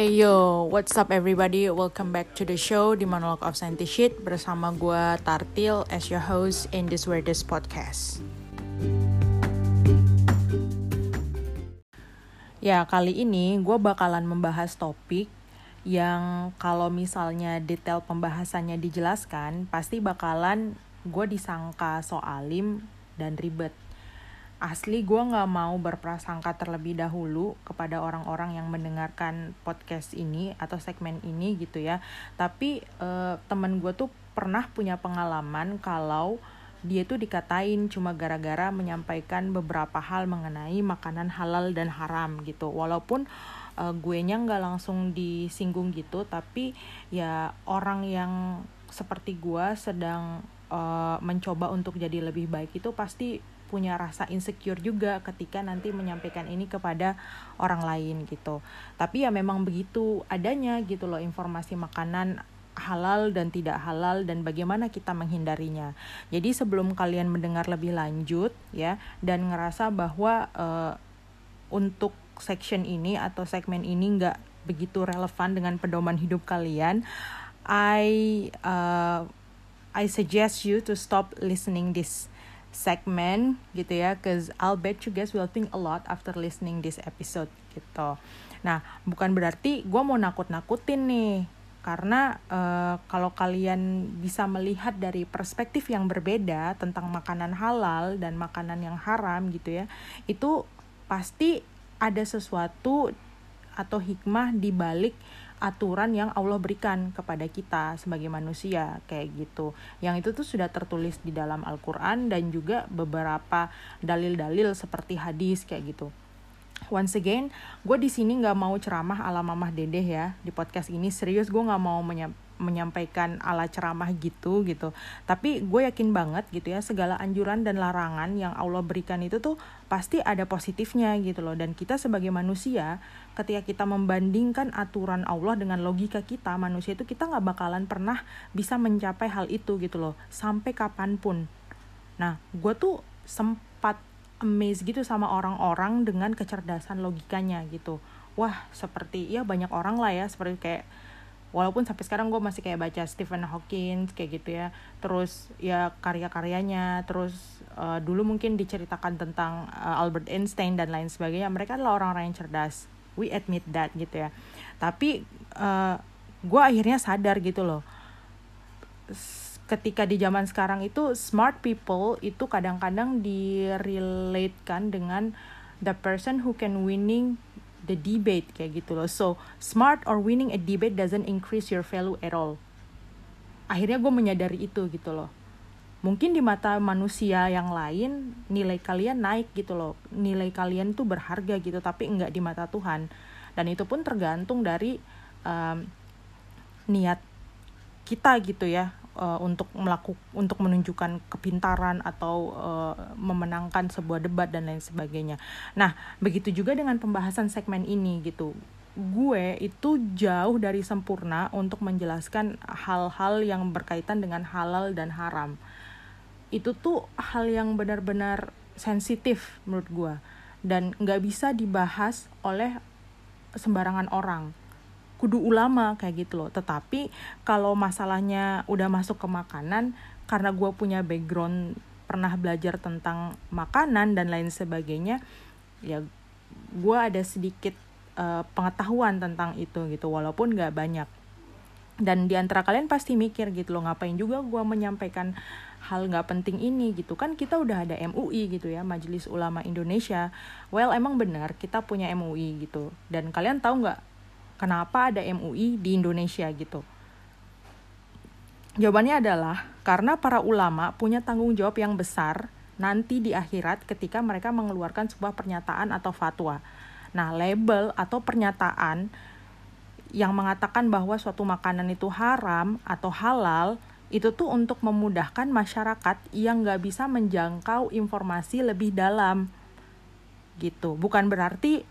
Hey yo, what's up everybody? Welcome back to the show di Monologue of Scientist bersama gue Tartil as your host in this weirdest podcast. Ya, kali ini gue bakalan membahas topik yang kalau misalnya detail pembahasannya dijelaskan, pasti bakalan gue disangka soalim dan ribet asli gue nggak mau berprasangka terlebih dahulu kepada orang-orang yang mendengarkan podcast ini atau segmen ini gitu ya. Tapi uh, temen gue tuh pernah punya pengalaman kalau dia tuh dikatain cuma gara-gara menyampaikan beberapa hal mengenai makanan halal dan haram gitu. Walaupun uh, gue nya nggak langsung disinggung gitu tapi ya orang yang seperti gue sedang uh, mencoba untuk jadi lebih baik itu pasti punya rasa insecure juga ketika nanti menyampaikan ini kepada orang lain gitu. Tapi ya memang begitu adanya gitu loh informasi makanan halal dan tidak halal dan bagaimana kita menghindarinya. Jadi sebelum kalian mendengar lebih lanjut ya dan ngerasa bahwa uh, untuk section ini atau segmen ini nggak begitu relevan dengan pedoman hidup kalian, I uh, I suggest you to stop listening this segmen gitu ya cause I'll bet you guys will think a lot after listening this episode gitu. Nah bukan berarti gue mau nakut-nakutin nih karena uh, kalau kalian bisa melihat dari perspektif yang berbeda tentang makanan halal dan makanan yang haram gitu ya itu pasti ada sesuatu atau hikmah di balik aturan yang Allah berikan kepada kita sebagai manusia kayak gitu. Yang itu tuh sudah tertulis di dalam Al-Qur'an dan juga beberapa dalil-dalil seperti hadis kayak gitu. Once again, gue di sini nggak mau ceramah ala mamah dedeh ya di podcast ini serius gue nggak mau menyampaikan ala ceramah gitu gitu. Tapi gue yakin banget gitu ya segala anjuran dan larangan yang Allah berikan itu tuh pasti ada positifnya gitu loh. Dan kita sebagai manusia ketika kita membandingkan aturan Allah dengan logika kita manusia itu kita nggak bakalan pernah bisa mencapai hal itu gitu loh. Sampai kapan pun. Nah gue tuh sempat amazed gitu sama orang-orang dengan kecerdasan logikanya gitu. Wah seperti ya banyak orang lah ya seperti kayak walaupun sampai sekarang gue masih kayak baca Stephen Hawking kayak gitu ya. Terus ya karya-karyanya terus uh, dulu mungkin diceritakan tentang uh, Albert Einstein dan lain sebagainya. Mereka adalah orang-orang yang cerdas. We admit that gitu ya. Tapi uh, gue akhirnya sadar gitu loh. Ketika di zaman sekarang itu smart people itu kadang-kadang direlatekan dengan the person who can winning the debate kayak gitu loh. So, smart or winning a debate doesn't increase your value at all. Akhirnya gue menyadari itu gitu loh. Mungkin di mata manusia yang lain nilai kalian naik gitu loh. Nilai kalian tuh berharga gitu, tapi enggak di mata Tuhan. Dan itu pun tergantung dari um, niat kita gitu ya uh, untuk melakukan untuk menunjukkan kepintaran atau uh, memenangkan sebuah debat dan lain sebagainya. Nah, begitu juga dengan pembahasan segmen ini gitu. Gue itu jauh dari sempurna untuk menjelaskan hal-hal yang berkaitan dengan halal dan haram. Itu tuh hal yang benar-benar sensitif menurut gue dan nggak bisa dibahas oleh sembarangan orang kudu ulama kayak gitu loh. Tetapi kalau masalahnya udah masuk ke makanan karena gue punya background pernah belajar tentang makanan dan lain sebagainya ya gue ada sedikit uh, pengetahuan tentang itu gitu walaupun gak banyak. Dan di antara kalian pasti mikir gitu loh ngapain juga gue menyampaikan hal nggak penting ini gitu. Kan kita udah ada MUI gitu ya Majelis Ulama Indonesia. Well emang benar kita punya MUI gitu. Dan kalian tahu nggak kenapa ada MUI di Indonesia gitu? Jawabannya adalah karena para ulama punya tanggung jawab yang besar nanti di akhirat ketika mereka mengeluarkan sebuah pernyataan atau fatwa. Nah, label atau pernyataan yang mengatakan bahwa suatu makanan itu haram atau halal itu tuh untuk memudahkan masyarakat yang nggak bisa menjangkau informasi lebih dalam gitu. Bukan berarti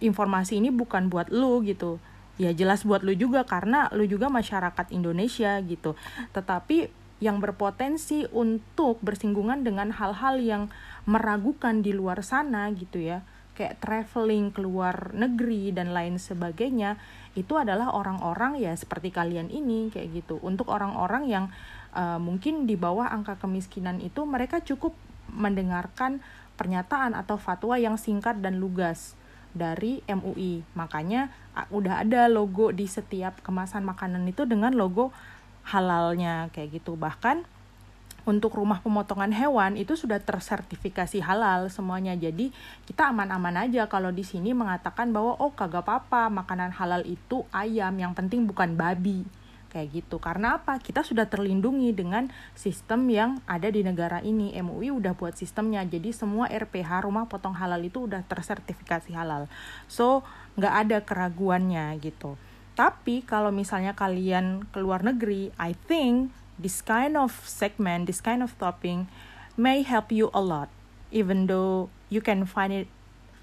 informasi ini bukan buat lu gitu. Ya jelas buat lu juga karena lu juga masyarakat Indonesia gitu. Tetapi yang berpotensi untuk bersinggungan dengan hal-hal yang meragukan di luar sana gitu ya kayak traveling keluar negeri dan lain sebagainya itu adalah orang-orang ya seperti kalian ini kayak gitu. Untuk orang-orang yang uh, mungkin di bawah angka kemiskinan itu mereka cukup mendengarkan pernyataan atau fatwa yang singkat dan lugas dari MUI makanya udah ada logo di setiap kemasan makanan itu dengan logo halalnya kayak gitu bahkan untuk rumah pemotongan hewan itu sudah tersertifikasi halal semuanya. Jadi kita aman-aman aja kalau di sini mengatakan bahwa oh kagak apa-apa makanan halal itu ayam, yang penting bukan babi. Kayak gitu. Karena apa? Kita sudah terlindungi dengan sistem yang ada di negara ini. MUI udah buat sistemnya. Jadi semua RPH rumah potong halal itu udah tersertifikasi halal. So, nggak ada keraguannya gitu. Tapi kalau misalnya kalian keluar negeri, I think this kind of segment, this kind of topping may help you a lot, even though you can find it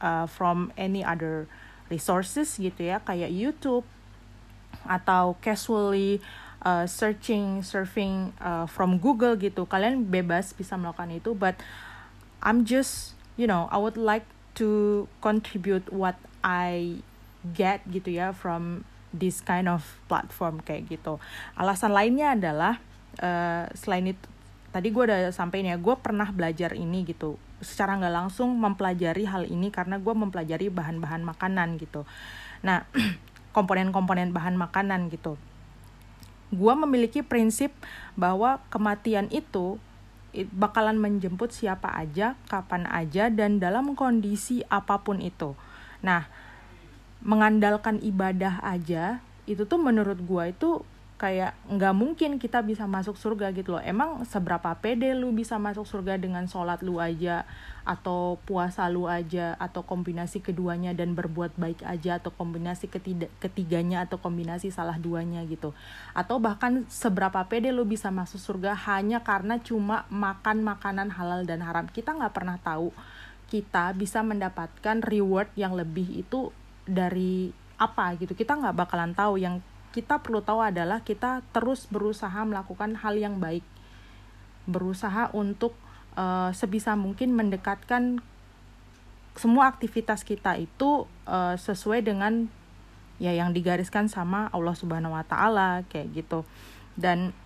uh, from any other resources gitu ya, kayak YouTube atau casually uh, searching, surfing uh, from Google gitu. Kalian bebas bisa melakukan itu, but I'm just, you know, I would like to contribute what I get gitu ya from this kind of platform kayak gitu. Alasan lainnya adalah uh, selain itu tadi gue udah sampein ya gue pernah belajar ini gitu secara nggak langsung mempelajari hal ini karena gue mempelajari bahan-bahan makanan gitu nah komponen-komponen bahan makanan gitu gue memiliki prinsip bahwa kematian itu bakalan menjemput siapa aja, kapan aja, dan dalam kondisi apa pun itu. Nah, mengandalkan ibadah aja, itu tuh menurut gue itu kayak nggak mungkin kita bisa masuk surga gitu loh. Emang seberapa pede lu bisa masuk surga dengan sholat lu aja atau puasa lu aja atau kombinasi keduanya dan berbuat baik aja atau kombinasi ketiga, ketiganya atau kombinasi salah duanya gitu. Atau bahkan seberapa pede lu bisa masuk surga hanya karena cuma makan makanan halal dan haram. Kita nggak pernah tahu kita bisa mendapatkan reward yang lebih itu dari apa gitu. Kita nggak bakalan tahu yang kita perlu tahu adalah kita terus berusaha melakukan hal yang baik. Berusaha untuk uh, sebisa mungkin mendekatkan semua aktivitas kita itu uh, sesuai dengan ya yang digariskan sama Allah Subhanahu Wa Taala kayak gitu. Dan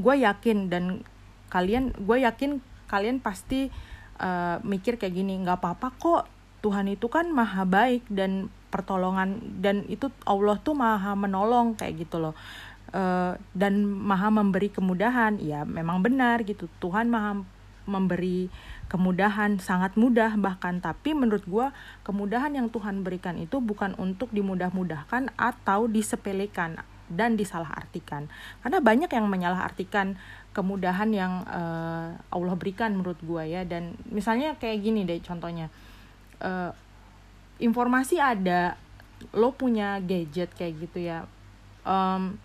gue yakin dan kalian gue yakin kalian pasti uh, mikir kayak gini nggak apa-apa kok Tuhan itu kan maha baik dan pertolongan. Dan itu Allah tuh maha menolong kayak gitu loh. Uh, dan maha memberi kemudahan. Ya memang benar gitu. Tuhan maha memberi kemudahan sangat mudah bahkan. Tapi menurut gue kemudahan yang Tuhan berikan itu bukan untuk dimudah-mudahkan atau disepelekan dan disalahartikan. Karena banyak yang menyalahartikan kemudahan yang uh, Allah berikan menurut gue ya. Dan misalnya kayak gini deh contohnya. Uh, informasi ada lo punya gadget kayak gitu ya um,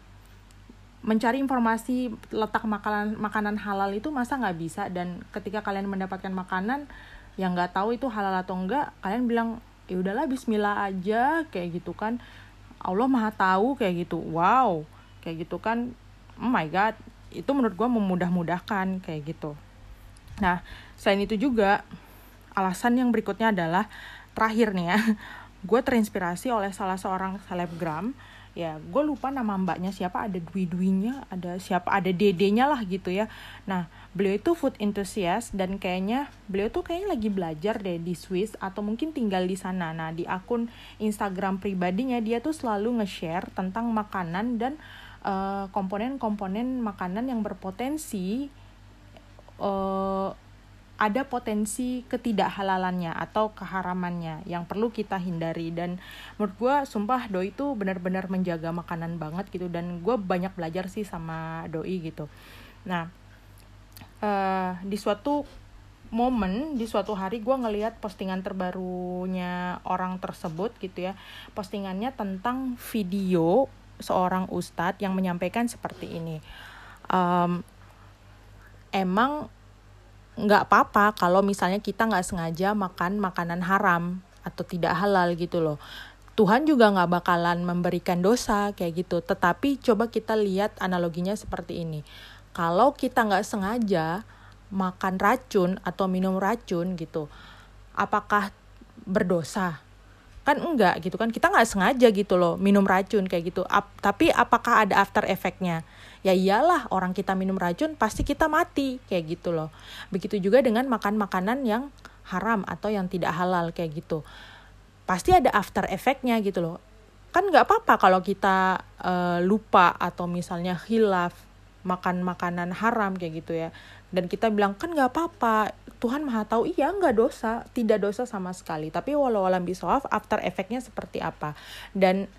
mencari informasi letak makanan makanan halal itu masa nggak bisa? Dan ketika kalian mendapatkan makanan yang nggak tahu itu halal atau enggak kalian bilang ya udahlah Bismillah aja kayak gitu kan. Allah maha tahu kayak gitu. Wow kayak gitu kan. Oh my god itu menurut gue memudah-mudahkan kayak gitu. Nah selain itu juga alasan yang berikutnya adalah terakhir nih ya. Gue terinspirasi oleh salah seorang selebgram. Ya gue lupa nama mbaknya siapa ada dwi dwinya ada siapa ada dedenya lah gitu ya. Nah beliau itu food enthusiast dan kayaknya beliau tuh kayaknya lagi belajar deh di Swiss atau mungkin tinggal di sana. Nah di akun Instagram pribadinya dia tuh selalu nge-share tentang makanan dan eh, komponen-komponen uh, makanan yang berpotensi uh, ada potensi ketidakhalalannya atau keharamannya yang perlu kita hindari. Dan menurut gue sumpah doi itu benar-benar menjaga makanan banget gitu. Dan gue banyak belajar sih sama doi gitu. Nah uh, di suatu momen di suatu hari gue ngeliat postingan terbarunya orang tersebut gitu ya. Postingannya tentang video seorang ustadz yang menyampaikan seperti ini. Um, emang nggak apa-apa kalau misalnya kita nggak sengaja makan makanan haram atau tidak halal gitu loh. Tuhan juga nggak bakalan memberikan dosa kayak gitu. Tetapi coba kita lihat analoginya seperti ini. Kalau kita nggak sengaja makan racun atau minum racun gitu, apakah berdosa kan enggak gitu kan kita nggak sengaja gitu loh minum racun kayak gitu Ap tapi apakah ada after effectnya ya iyalah orang kita minum racun pasti kita mati. Kayak gitu loh. Begitu juga dengan makan makanan yang haram atau yang tidak halal kayak gitu. Pasti ada after effectnya gitu loh. Kan nggak apa-apa kalau kita uh, lupa atau misalnya hilaf makan makanan haram kayak gitu ya. Dan kita bilang kan nggak apa-apa Tuhan maha tahu. Iya nggak dosa tidak dosa sama sekali. Tapi walau alam bisawaf after efeknya seperti apa. Dan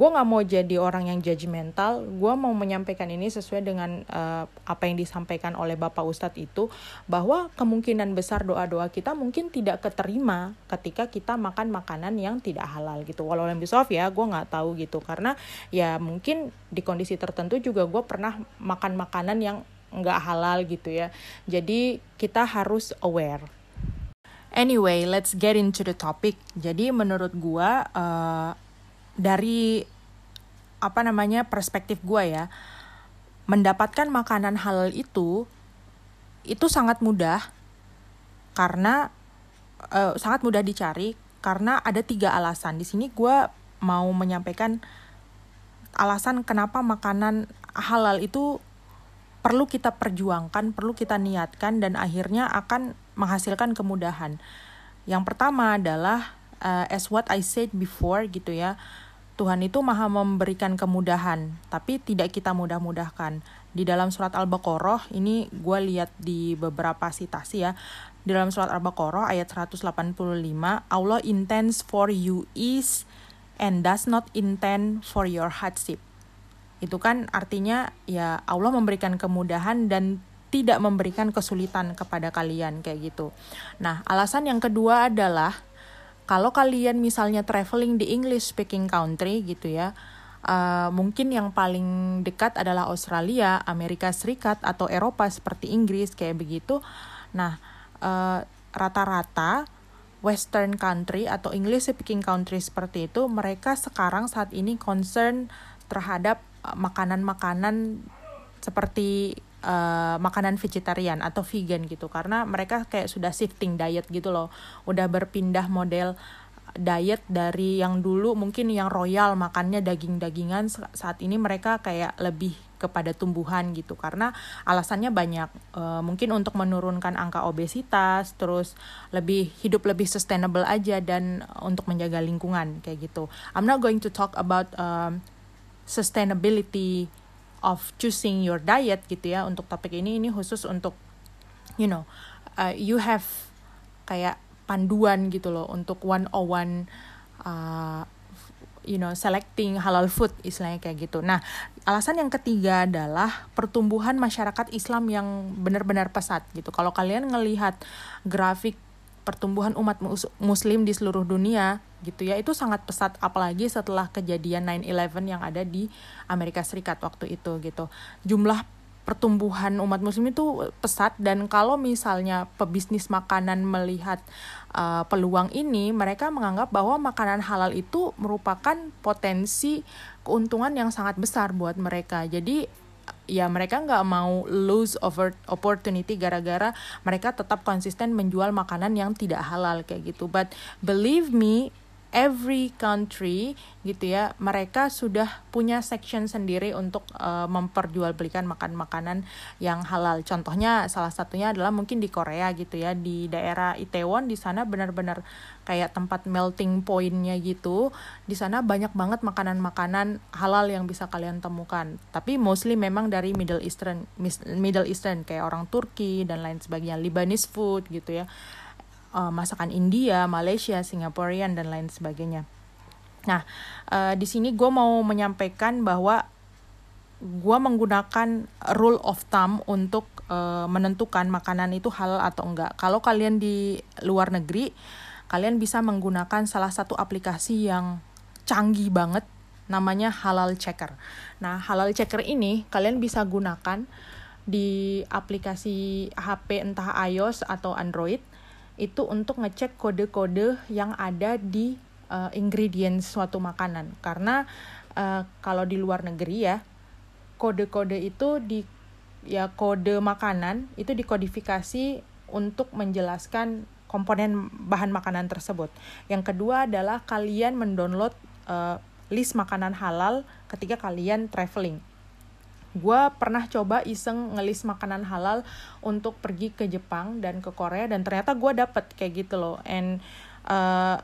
gue nggak mau jadi orang yang judgmental gue mau menyampaikan ini sesuai dengan uh, apa yang disampaikan oleh bapak ustadz itu bahwa kemungkinan besar doa doa kita mungkin tidak keterima ketika kita makan makanan yang tidak halal gitu walau alam bisawaf ya gue nggak tahu gitu karena ya mungkin di kondisi tertentu juga gue pernah makan makanan yang nggak halal gitu ya. Jadi kita harus aware. Anyway, let's get into the topic. Jadi menurut gua uh, dari apa namanya perspektif gua ya, mendapatkan makanan halal itu itu sangat mudah karena uh, sangat mudah dicari karena ada tiga alasan. Di sini gua mau menyampaikan alasan kenapa makanan halal itu perlu kita perjuangkan, perlu kita niatkan dan akhirnya akan menghasilkan kemudahan. Yang pertama adalah uh, as what I said before gitu ya. Tuhan itu maha memberikan kemudahan, tapi tidak kita mudah-mudahkan. Di dalam surat Al-Baqarah, ini gue lihat di beberapa citasi ya. Di dalam surat Al-Baqarah ayat 185, Allah intends for you ease and does not intend for your hardship itu kan artinya ya Allah memberikan kemudahan dan tidak memberikan kesulitan kepada kalian kayak gitu. Nah, alasan yang kedua adalah kalau kalian misalnya traveling di English speaking country gitu ya, uh, mungkin yang paling dekat adalah Australia, Amerika Serikat atau Eropa seperti Inggris kayak begitu. Nah, uh, rata-rata Western country atau English speaking country seperti itu, mereka sekarang saat ini concern terhadap Eh, makanan-makanan seperti uh, makanan vegetarian atau vegan gitu. Karena mereka kayak sudah shifting diet gitu loh. Udah berpindah model diet dari yang dulu mungkin yang royal makannya daging-dagingan saat ini mereka kayak lebih kepada tumbuhan gitu. Karena alasannya banyak. E, mungkin untuk menurunkan angka obesitas terus lebih hidup lebih sustainable aja dan untuk menjaga lingkungan kayak gitu. I'm not going to talk about um, sustainability of choosing your diet gitu ya untuk topik ini ini khusus untuk you know uh, you have kayak panduan gitu loh untuk one on one uh, you know selecting halal food istilahnya kayak gitu. Nah, alasan yang ketiga adalah pertumbuhan masyarakat Islam yang benar-benar pesat gitu. Kalau kalian ngelihat grafik pertumbuhan umat muslim di seluruh dunia gitu ya. Itu sangat pesat apalagi setelah kejadian 9/11 yang ada di Amerika Serikat waktu itu gitu. Jumlah pertumbuhan umat muslim itu pesat dan kalau misalnya pebisnis makanan melihat uh, peluang ini mereka menganggap bahwa makanan halal itu merupakan potensi keuntungan yang sangat besar buat mereka. Jadi ya mereka nggak mau lose over opportunity gara-gara mereka tetap konsisten menjual makanan yang tidak halal kayak gitu. But believe me every country gitu ya mereka sudah punya section sendiri untuk uh, memperjualbelikan makan makanan yang halal. Contohnya salah satunya adalah mungkin di Korea gitu ya di daerah Itaewon di sana benar-benar kayak tempat melting pointnya gitu. Di sana banyak banget makanan-makanan halal yang bisa kalian temukan. Tapi mostly memang dari Middle Eastern Middle Eastern kayak orang Turki dan lain sebagainya Lebanese food gitu ya uh, masakan India, Malaysia, Singaporean dan lain sebagainya. Nah, uh, di sini gue mau menyampaikan bahwa gue menggunakan rule of thumb untuk uh, menentukan makanan itu halal atau enggak. Kalau kalian di luar negeri, kalian bisa menggunakan salah satu aplikasi yang canggih banget, namanya Halal Checker. Nah, Halal Checker ini kalian bisa gunakan di aplikasi HP entah iOS atau Android itu untuk ngecek kode-kode yang ada di uh, ingredients suatu makanan karena uh, kalau di luar negeri ya kode-kode itu di ya kode makanan itu dikodifikasi untuk menjelaskan komponen bahan makanan tersebut. Yang kedua adalah kalian mendownload uh, list makanan halal ketika kalian traveling. Gue pernah coba iseng ngelis makanan halal untuk pergi ke Jepang dan ke Korea dan ternyata gue dapet kayak gitu loh. And uh,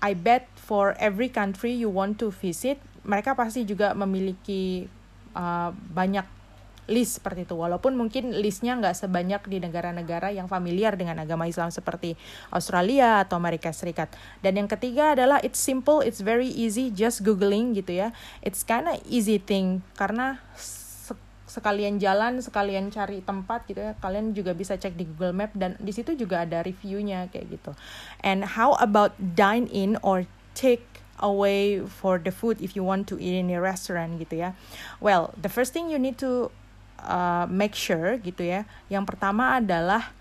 I bet for every country you want to visit, mereka pasti juga memiliki uh, banyak list seperti itu. Walaupun mungkin listnya nggak sebanyak di negara-negara yang familiar dengan agama Islam seperti Australia atau Amerika Serikat. Dan yang ketiga adalah it's simple it's very easy just googling gitu ya. It's kinda easy thing karena sekalian jalan sekalian cari tempat gitu ya kalian juga bisa cek di Google Map dan di situ juga ada reviewnya kayak gitu and how about dine in or take away for the food if you want to eat in a restaurant gitu ya well the first thing you need to uh, make sure gitu ya. Yang pertama adalah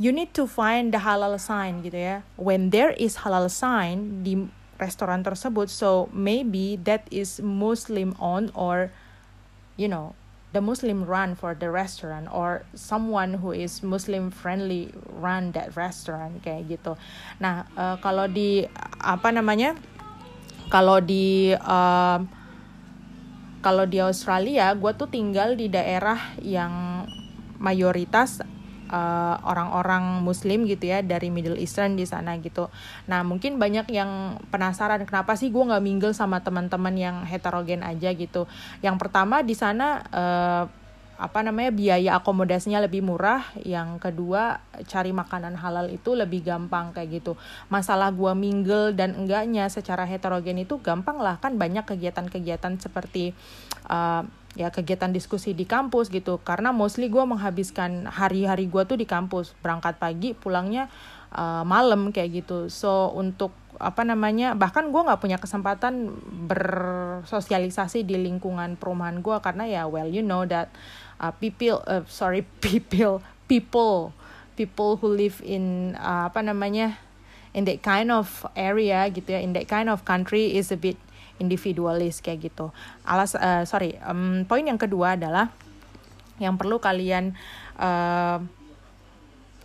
you need to find the halal sign gitu ya. When there is halal sign di restoran tersebut, so maybe that is Muslim owned or you know the Muslim run for the restaurant or someone who is Muslim friendly run that restaurant kayak gitu. Nah uh, kalau di apa namanya kalau di uh, kalau di Australia gue tuh tinggal di daerah yang mayoritas uh, orang-orang Muslim gitu ya dari Middle Eastern di sana gitu. Nah mungkin banyak yang penasaran kenapa sih gue nggak mingle sama teman-teman yang heterogen aja gitu. Yang pertama di sana uh, apa namanya biaya akomodasinya lebih murah yang kedua cari makanan halal itu lebih gampang kayak gitu masalah gua mingle dan enggaknya secara heterogen itu gampang lah kan banyak kegiatan-kegiatan seperti uh, ya kegiatan diskusi di kampus gitu. Karena mostly gue menghabiskan hari-hari gue tuh di kampus. Berangkat pagi pulangnya uh, malam kayak gitu. So untuk apa namanya bahkan gue nggak punya kesempatan bersosialisasi di lingkungan perumahan gue karena ya well you know that uh, people uh, sorry people people people who live in uh, apa namanya in that kind of area gitu ya in that kind of country is a bit individualis kayak gitu. Alas uh, sorry um, poin yang kedua adalah yang perlu kalian uh,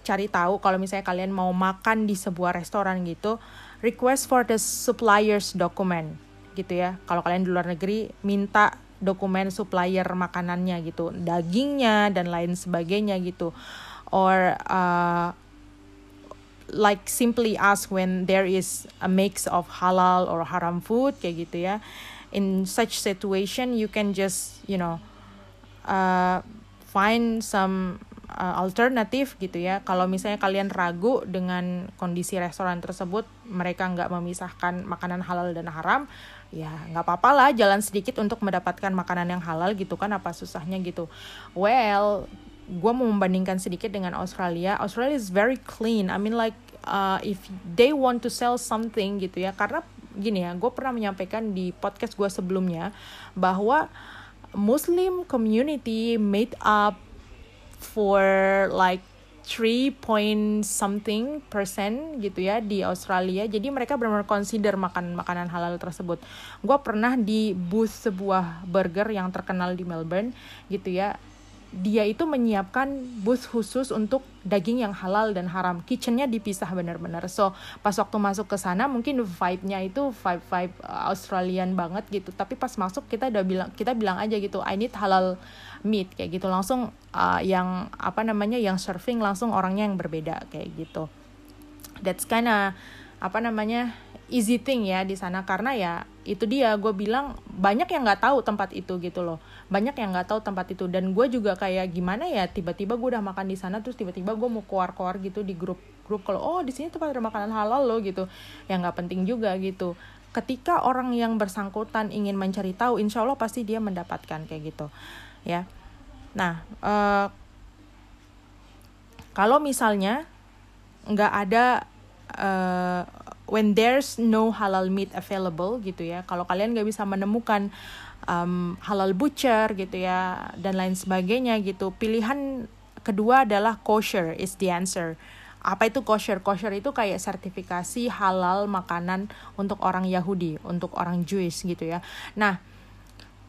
cari tahu kalau misalnya kalian mau makan di sebuah restoran gitu request for the suppliers document gitu ya. Kalau kalian di luar negeri minta dokumen supplier makanannya gitu dagingnya dan lain sebagainya gitu. Or uh, like simply ask when there is a mix of halal or haram food kayak gitu ya. In such situation you can just you know uh, find some uh, alternatif gitu ya. Kalau misalnya kalian ragu dengan kondisi restoran tersebut mereka nggak memisahkan makanan halal dan haram ya nggak apa-apa lah jalan sedikit untuk mendapatkan makanan yang halal gitu kan apa susahnya gitu. Well gue mau membandingkan sedikit dengan Australia. Australia is very clean. I mean like uh, if they want to sell something gitu ya. Karena gini ya gue pernah menyampaikan di podcast gue sebelumnya bahwa Muslim community made up for like 3 point something persen gitu ya di Australia. Jadi mereka benar-benar consider makan makanan halal tersebut. Gue pernah di booth sebuah burger yang terkenal di Melbourne gitu ya dia itu menyiapkan booth khusus untuk daging yang halal dan haram. Kitchennya dipisah benar-benar. So pas waktu masuk ke sana mungkin vibe-nya itu vibe vibe uh, Australian banget gitu. Tapi pas masuk kita udah bilang kita bilang aja gitu, I need halal meat kayak gitu. Langsung uh, yang apa namanya yang serving langsung orangnya yang berbeda kayak gitu. That's kinda apa namanya easy thing ya di sana. Karena ya itu dia gue bilang banyak yang nggak tahu tempat itu gitu loh. Banyak yang nggak tahu tempat itu. Dan gue juga kayak gimana ya tiba-tiba gue udah makan di sana terus tiba-tiba gue mau keluar-keluar gitu di grup grup kalau oh di sini tempat ada makanan halal loh gitu. Yang nggak penting juga gitu. Ketika orang yang bersangkutan ingin mencari tahu insya Allah pasti dia mendapatkan kayak gitu. Ya. Nah uh, kalau misalnya nggak ada uh, when there's no halal meat available gitu ya. Kalau kalian nggak bisa menemukan um, halal butcher gitu ya dan lain sebagainya gitu pilihan kedua adalah kosher is the answer. Apa itu kosher? Kosher itu kayak sertifikasi halal makanan untuk orang Yahudi untuk orang Jewish gitu ya. Nah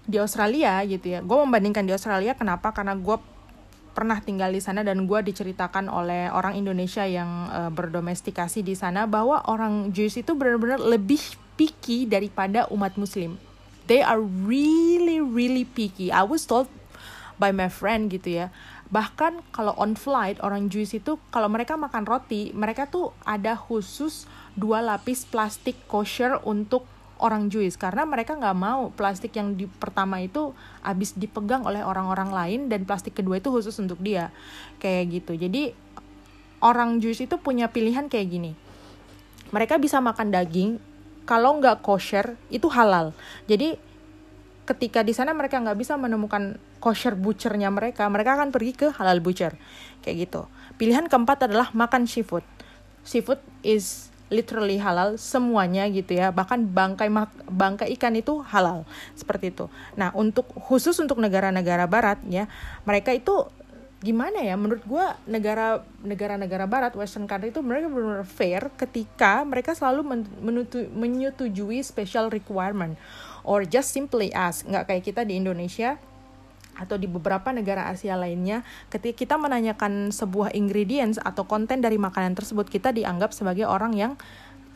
di Australia gitu ya gue membandingkan di Australia kenapa? Karena gue pernah tinggal di sana dan gue diceritakan oleh orang Indonesia yang uh, berdomestikasi di sana bahwa orang Jews itu benar-benar lebih picky daripada umat Muslim. They are really really picky. I was told by my friend gitu ya. Bahkan kalau on flight orang Jews itu kalau mereka makan roti, mereka tuh ada khusus dua lapis plastik kosher untuk orang Jewish. Karena mereka nggak mau plastik yang di pertama itu habis dipegang oleh orang-orang lain dan plastik kedua itu khusus untuk dia. Kayak gitu. Jadi orang Jewish itu punya pilihan kayak gini. Mereka bisa makan daging kalau nggak kosher itu halal. Jadi ketika di sana mereka nggak bisa menemukan kosher butchernya mereka mereka akan pergi ke halal butcher. Kayak gitu. Pilihan keempat adalah makan seafood. Seafood is literally halal semuanya gitu ya. Bahkan bangkai bangkai ikan itu halal. Seperti itu. Nah untuk khusus untuk negara-negara barat ya mereka itu gimana ya? Menurut gue negara negara-negara barat western country itu mereka benar-benar fair ketika mereka selalu menutu, menyetujui special requirement. Or just simply ask. Nggak kayak kita di Indonesia atau di beberapa negara Asia lainnya, ketika kita menanyakan sebuah ingredients atau konten dari makanan tersebut, kita dianggap sebagai orang yang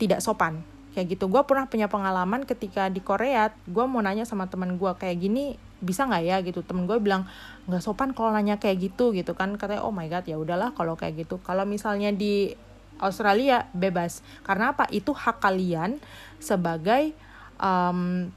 tidak sopan. Kayak gitu, gue pernah punya pengalaman ketika di Korea, gue mau nanya sama teman gue kayak gini, bisa nggak ya gitu. Temen gue bilang nggak sopan kalau nanya kayak gitu gitu kan. Katanya oh my god ya udahlah kalau kayak gitu. Kalau misalnya di Australia bebas, karena apa? Itu hak kalian sebagai um,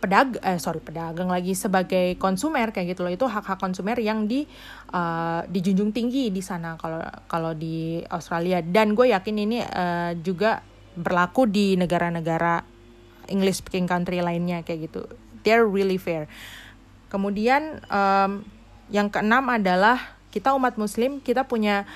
pedag eh sorry pedagang lagi sebagai konsumer kayak gitu loh. Itu hak-hak konsumer yang di uh, dijunjung tinggi di sana kalau kalau di Australia. Dan gue yakin ini uh, juga berlaku di negara-negara English speaking country lainnya kayak gitu. They're really fair. Kemudian um, yang keenam adalah kita umat muslim kita punya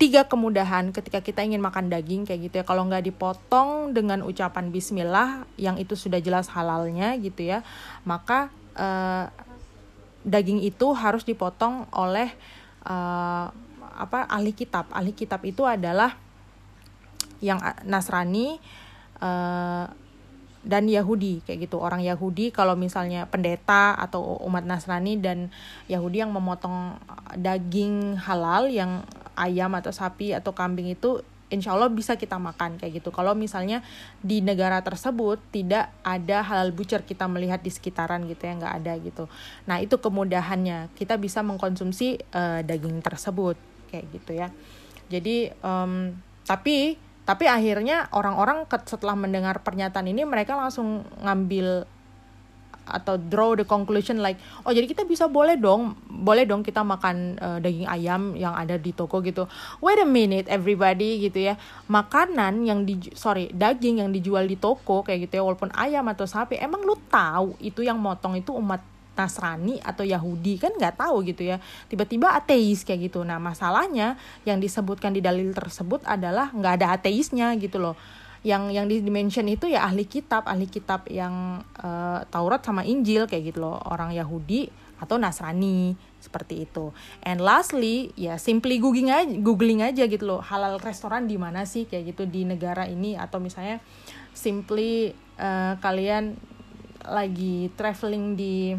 tiga kemudahan ketika kita ingin makan daging kayak gitu ya. Kalau nggak dipotong dengan ucapan Bismillah yang itu sudah jelas halalnya gitu ya maka uh, daging itu harus dipotong oleh uh, apa ahli kitab. Ahli kitab itu adalah yang Nasrani uh, dan Yahudi kayak gitu. Orang Yahudi kalau misalnya pendeta atau umat Nasrani dan Yahudi yang memotong daging halal yang ayam atau sapi atau kambing itu insya Allah bisa kita makan kayak gitu. Kalau misalnya di negara tersebut tidak ada halal butcher kita melihat di sekitaran gitu ya nggak ada gitu. Nah itu kemudahannya kita bisa mengkonsumsi uh, daging tersebut kayak gitu ya. Jadi um, tapi tapi akhirnya orang-orang setelah mendengar pernyataan ini mereka langsung ngambil atau draw the conclusion like oh jadi kita bisa boleh dong boleh dong kita makan uh, daging ayam yang ada di toko gitu. Wait a minute everybody gitu ya. Makanan yang di sorry daging yang dijual di toko kayak gitu ya walaupun ayam atau sapi emang lu tahu itu yang motong itu umat Nasrani atau Yahudi? Kan nggak tahu gitu ya. Tiba-tiba ateis kayak gitu. Nah masalahnya yang disebutkan di dalil tersebut adalah nggak ada ateisnya gitu loh yang yang di dimension itu ya ahli kitab ahli kitab yang uh, Taurat sama Injil kayak gitu loh. Orang Yahudi atau Nasrani seperti itu. And lastly ya simply googling aja googling aja gitu loh halal restoran di mana sih kayak gitu di negara ini. Atau misalnya simply uh, kalian lagi traveling di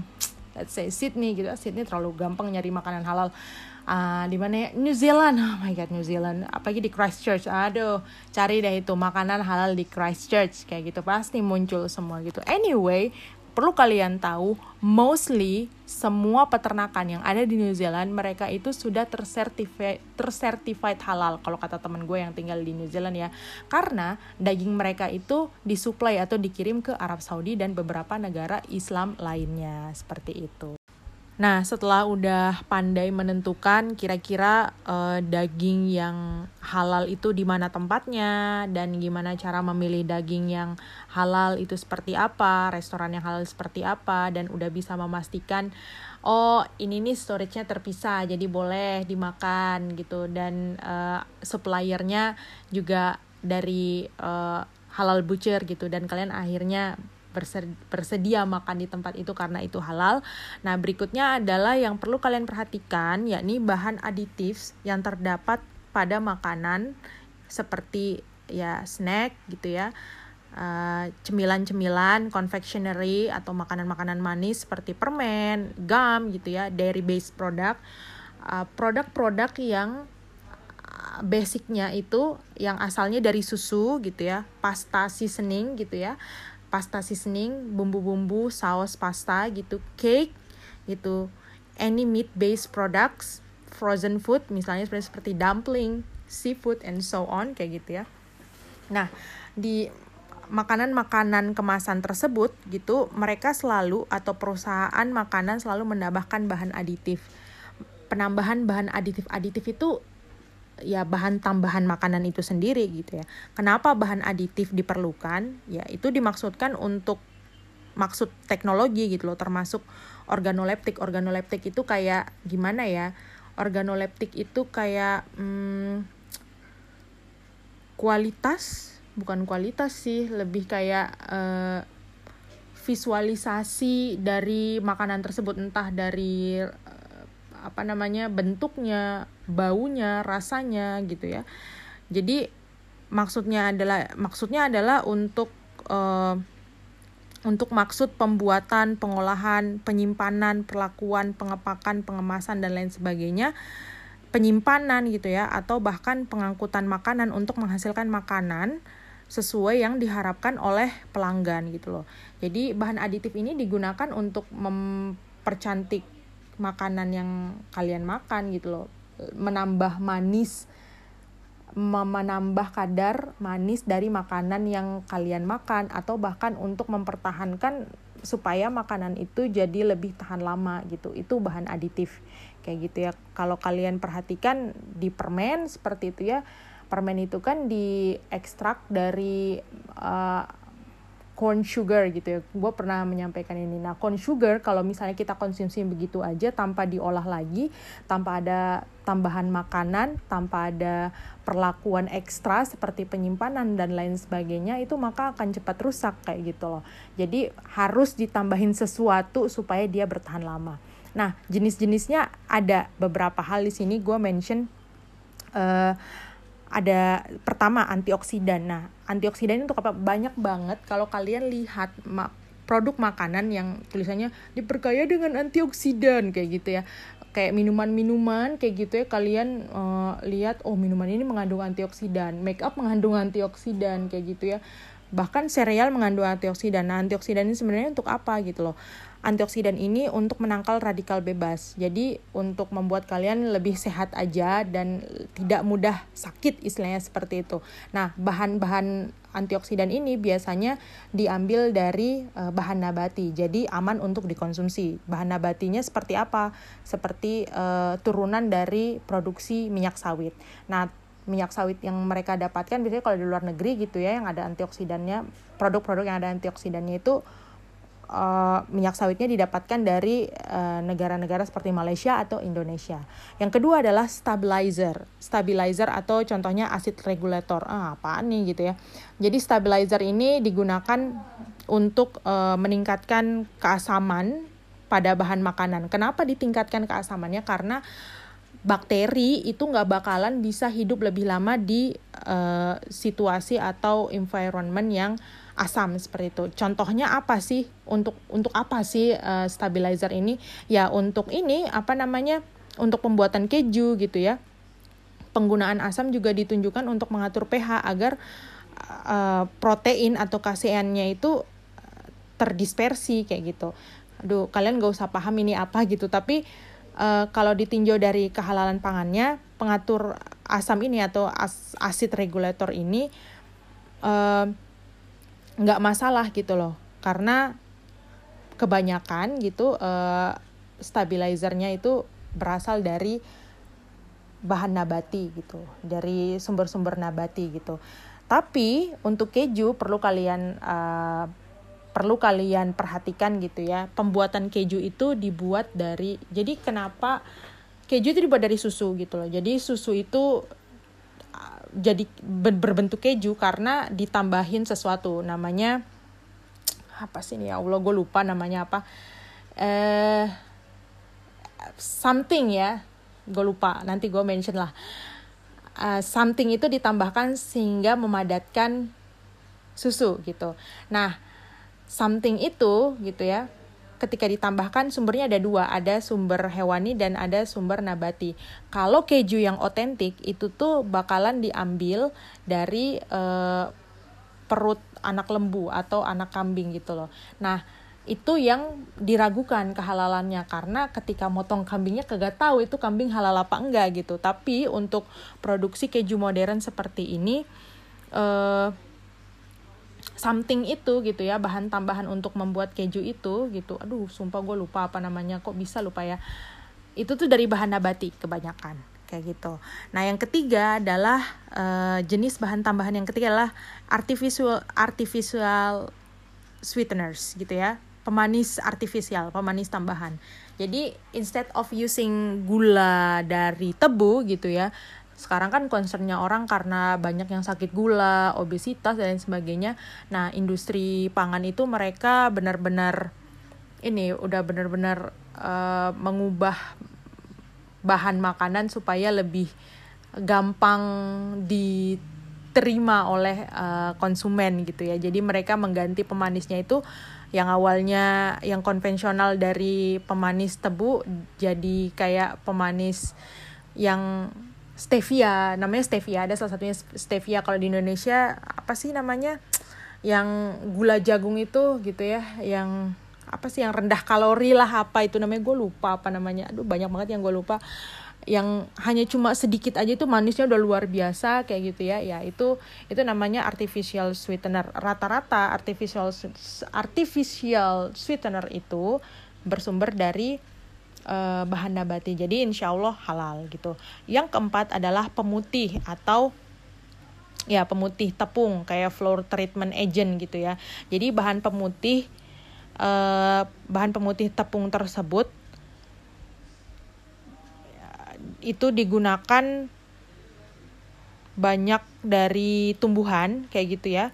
let's say Sydney gitu. Sydney terlalu gampang nyari makanan halal uh, di mana ya? New Zealand. Oh my god New Zealand. Apalagi di Christchurch. Aduh cari deh itu makanan halal di Christchurch. Kayak gitu pasti muncul semua gitu. Anyway perlu kalian tahu mostly semua peternakan yang ada di New Zealand mereka itu sudah tersertified tersertified halal kalau kata teman gue yang tinggal di New Zealand ya. Karena daging mereka itu disuplai atau dikirim ke Arab Saudi dan beberapa negara Islam lainnya. Seperti itu Nah, setelah udah pandai menentukan kira-kira uh, daging yang halal itu di mana tempatnya dan gimana cara memilih daging yang halal itu seperti apa, restoran yang halal seperti apa dan udah bisa memastikan oh ini nih storage-nya terpisah jadi boleh dimakan gitu. Dan uh, suppliernya juga dari uh, halal butcher gitu. Dan kalian akhirnya bersedia makan di tempat itu karena itu halal. Nah, berikutnya adalah yang perlu kalian perhatikan yakni bahan aditif yang terdapat pada makanan seperti ya snack gitu ya. uh, cemilan-cemilan, confectionery atau makanan-makanan manis seperti permen, gum gitu ya, dairy based product, uh, produk-produk yang uh, basicnya itu yang asalnya dari susu gitu ya, pasta seasoning gitu ya, pasta seasoning, bumbu-bumbu, saus pasta gitu, cake gitu, any meat based products, frozen food misalnya seperti seperti dumpling, seafood and so on kayak gitu ya. Nah, di makanan-makanan kemasan tersebut gitu mereka selalu atau perusahaan makanan selalu menambahkan bahan aditif penambahan bahan aditif-aditif itu ya bahan tambahan makanan itu sendiri gitu ya. Kenapa bahan aditif diperlukan? Ya itu dimaksudkan untuk maksud teknologi gitu loh termasuk organoleptik. Organoleptik itu kayak gimana ya? Organoleptik itu kayak hmm, kualitas bukan kualitas sih lebih kayak uh, visualisasi dari makanan tersebut. Entah dari apa namanya bentuknya baunya rasanya gitu ya jadi maksudnya adalah maksudnya adalah untuk uh, untuk maksud pembuatan, pengolahan, penyimpanan, perlakuan, pengepakan, pengemasan dan lain sebagainya penyimpanan gitu ya atau bahkan pengangkutan makanan untuk menghasilkan makanan sesuai yang diharapkan oleh pelanggan gitu loh. Jadi bahan aditif ini digunakan untuk mempercantik makanan yang kalian makan gitu loh. Menambah manis menambah kadar manis dari makanan yang kalian makan atau bahkan untuk mempertahankan supaya makanan itu jadi lebih tahan lama gitu. Itu bahan aditif kayak gitu ya. Kalau kalian perhatikan di permen seperti itu ya permen itu kan diekstrak dari uh, corn sugar gitu ya. Gue pernah menyampaikan ini. Nah, corn sugar kalau misalnya kita konsumsi begitu aja tanpa diolah lagi, tanpa ada tambahan makanan, tanpa ada perlakuan ekstra seperti penyimpanan dan lain sebagainya, itu maka akan cepat rusak kayak gitu loh. Jadi harus ditambahin sesuatu supaya dia bertahan lama. Nah, jenis-jenisnya ada beberapa hal di sini gue mention uh, ada pertama antioksidan. Nah, antioksidan itu apa? Banyak banget kalau kalian lihat ma produk makanan yang tulisannya diperkaya dengan antioksidan kayak gitu ya. Kayak minuman-minuman kayak gitu ya kalian uh, lihat oh minuman ini mengandung antioksidan, make up mengandung antioksidan kayak gitu ya. Bahkan sereal mengandung antioksidan. Nah, antioksidan ini sebenarnya untuk apa gitu loh antioksidan ini untuk menangkal radikal bebas. Jadi untuk membuat kalian lebih sehat aja dan tidak mudah sakit istilahnya seperti itu. Nah, bahan-bahan antioksidan ini biasanya diambil dari uh, bahan nabati. Jadi aman untuk dikonsumsi. Bahan nabatinya seperti apa? Seperti uh, turunan dari produksi minyak sawit. Nah, minyak sawit yang mereka dapatkan biasanya kalau di luar negeri gitu ya yang ada antioksidannya, produk-produk yang ada antioksidannya itu uh, minyak sawitnya didapatkan dari eh, negara-negara uh, seperti Malaysia atau Indonesia. Yang kedua adalah stabilizer. Stabilizer atau contohnya acid regulator. Ah, apaan nih gitu ya. Jadi stabilizer ini digunakan untuk uh, meningkatkan keasaman pada bahan makanan. Kenapa ditingkatkan keasamannya? Karena bakteri itu nggak bakalan bisa hidup lebih lama di uh, situasi atau environment yang asam seperti itu. Contohnya apa sih? Untuk untuk apa sih uh, stabilizer ini? Ya untuk ini apa namanya? Untuk pembuatan keju gitu ya. Penggunaan asam juga ditunjukkan untuk mengatur pH agar uh, protein atau kaseinnya itu terdispersi kayak gitu. Aduh, kalian gak usah paham ini apa gitu, tapi uh, kalau ditinjau dari kehalalan pangannya, pengatur asam ini atau as asid regulator ini uh, nggak masalah gitu loh. Karena kebanyakan gitu uh, stabilizernya itu berasal dari bahan nabati gitu dari sumber-sumber nabati gitu. Tapi untuk keju perlu kalian uh, perlu kalian perhatikan gitu ya pembuatan keju itu dibuat dari jadi kenapa keju itu dibuat dari susu gitu loh. Jadi susu itu jadi berbentuk keju karena ditambahin sesuatu. Namanya apa sih ini? Ya Allah gue lupa namanya apa. Eh something ya. Gue lupa nanti gue mention lah. Uh, something itu ditambahkan sehingga memadatkan susu gitu. Nah something itu gitu ya ketika ditambahkan sumbernya ada dua, ada sumber hewani dan ada sumber nabati. Kalau keju yang otentik itu tuh bakalan diambil dari uh, perut anak lembu atau anak kambing gitu loh. Nah, itu yang diragukan kehalalannya karena ketika motong kambingnya kagak tahu itu kambing halal apa enggak gitu. Tapi untuk produksi keju modern seperti ini uh, something itu gitu ya bahan tambahan untuk membuat keju itu gitu. Aduh sumpah gue lupa apa namanya kok bisa lupa ya. Itu tuh dari bahan nabati kebanyakan kayak gitu. Nah yang ketiga adalah uh, jenis bahan tambahan yang ketiga adalah artificial artificial sweeteners gitu ya. Pemanis artifisial pemanis tambahan. Jadi instead of using gula dari tebu gitu ya sekarang kan concernnya orang karena banyak yang sakit gula, obesitas dan lain sebagainya. Nah, industri pangan itu mereka benar-benar ini udah benar-benar uh, mengubah bahan makanan supaya lebih gampang diterima oleh uh, konsumen gitu ya. Jadi mereka mengganti pemanisnya itu yang awalnya yang konvensional dari pemanis tebu jadi kayak pemanis yang stevia namanya stevia. Ada salah satunya stevia. Kalau di Indonesia apa sih namanya? Yang gula jagung itu gitu ya yang apa sih yang rendah kalori lah apa itu namanya? Gue lupa apa namanya. Aduh banyak banget yang gue lupa. Yang hanya cuma sedikit aja itu manisnya udah luar biasa kayak gitu ya. Ya itu itu namanya artificial sweetener. Rata-rata artificial artificial sweetener itu bersumber dari uh, bahan nabati. Jadi insya Allah halal gitu. Yang keempat adalah pemutih atau ya pemutih tepung kayak flour treatment agent gitu ya. Jadi bahan pemutih uh, bahan pemutih tepung tersebut itu digunakan banyak dari tumbuhan kayak gitu ya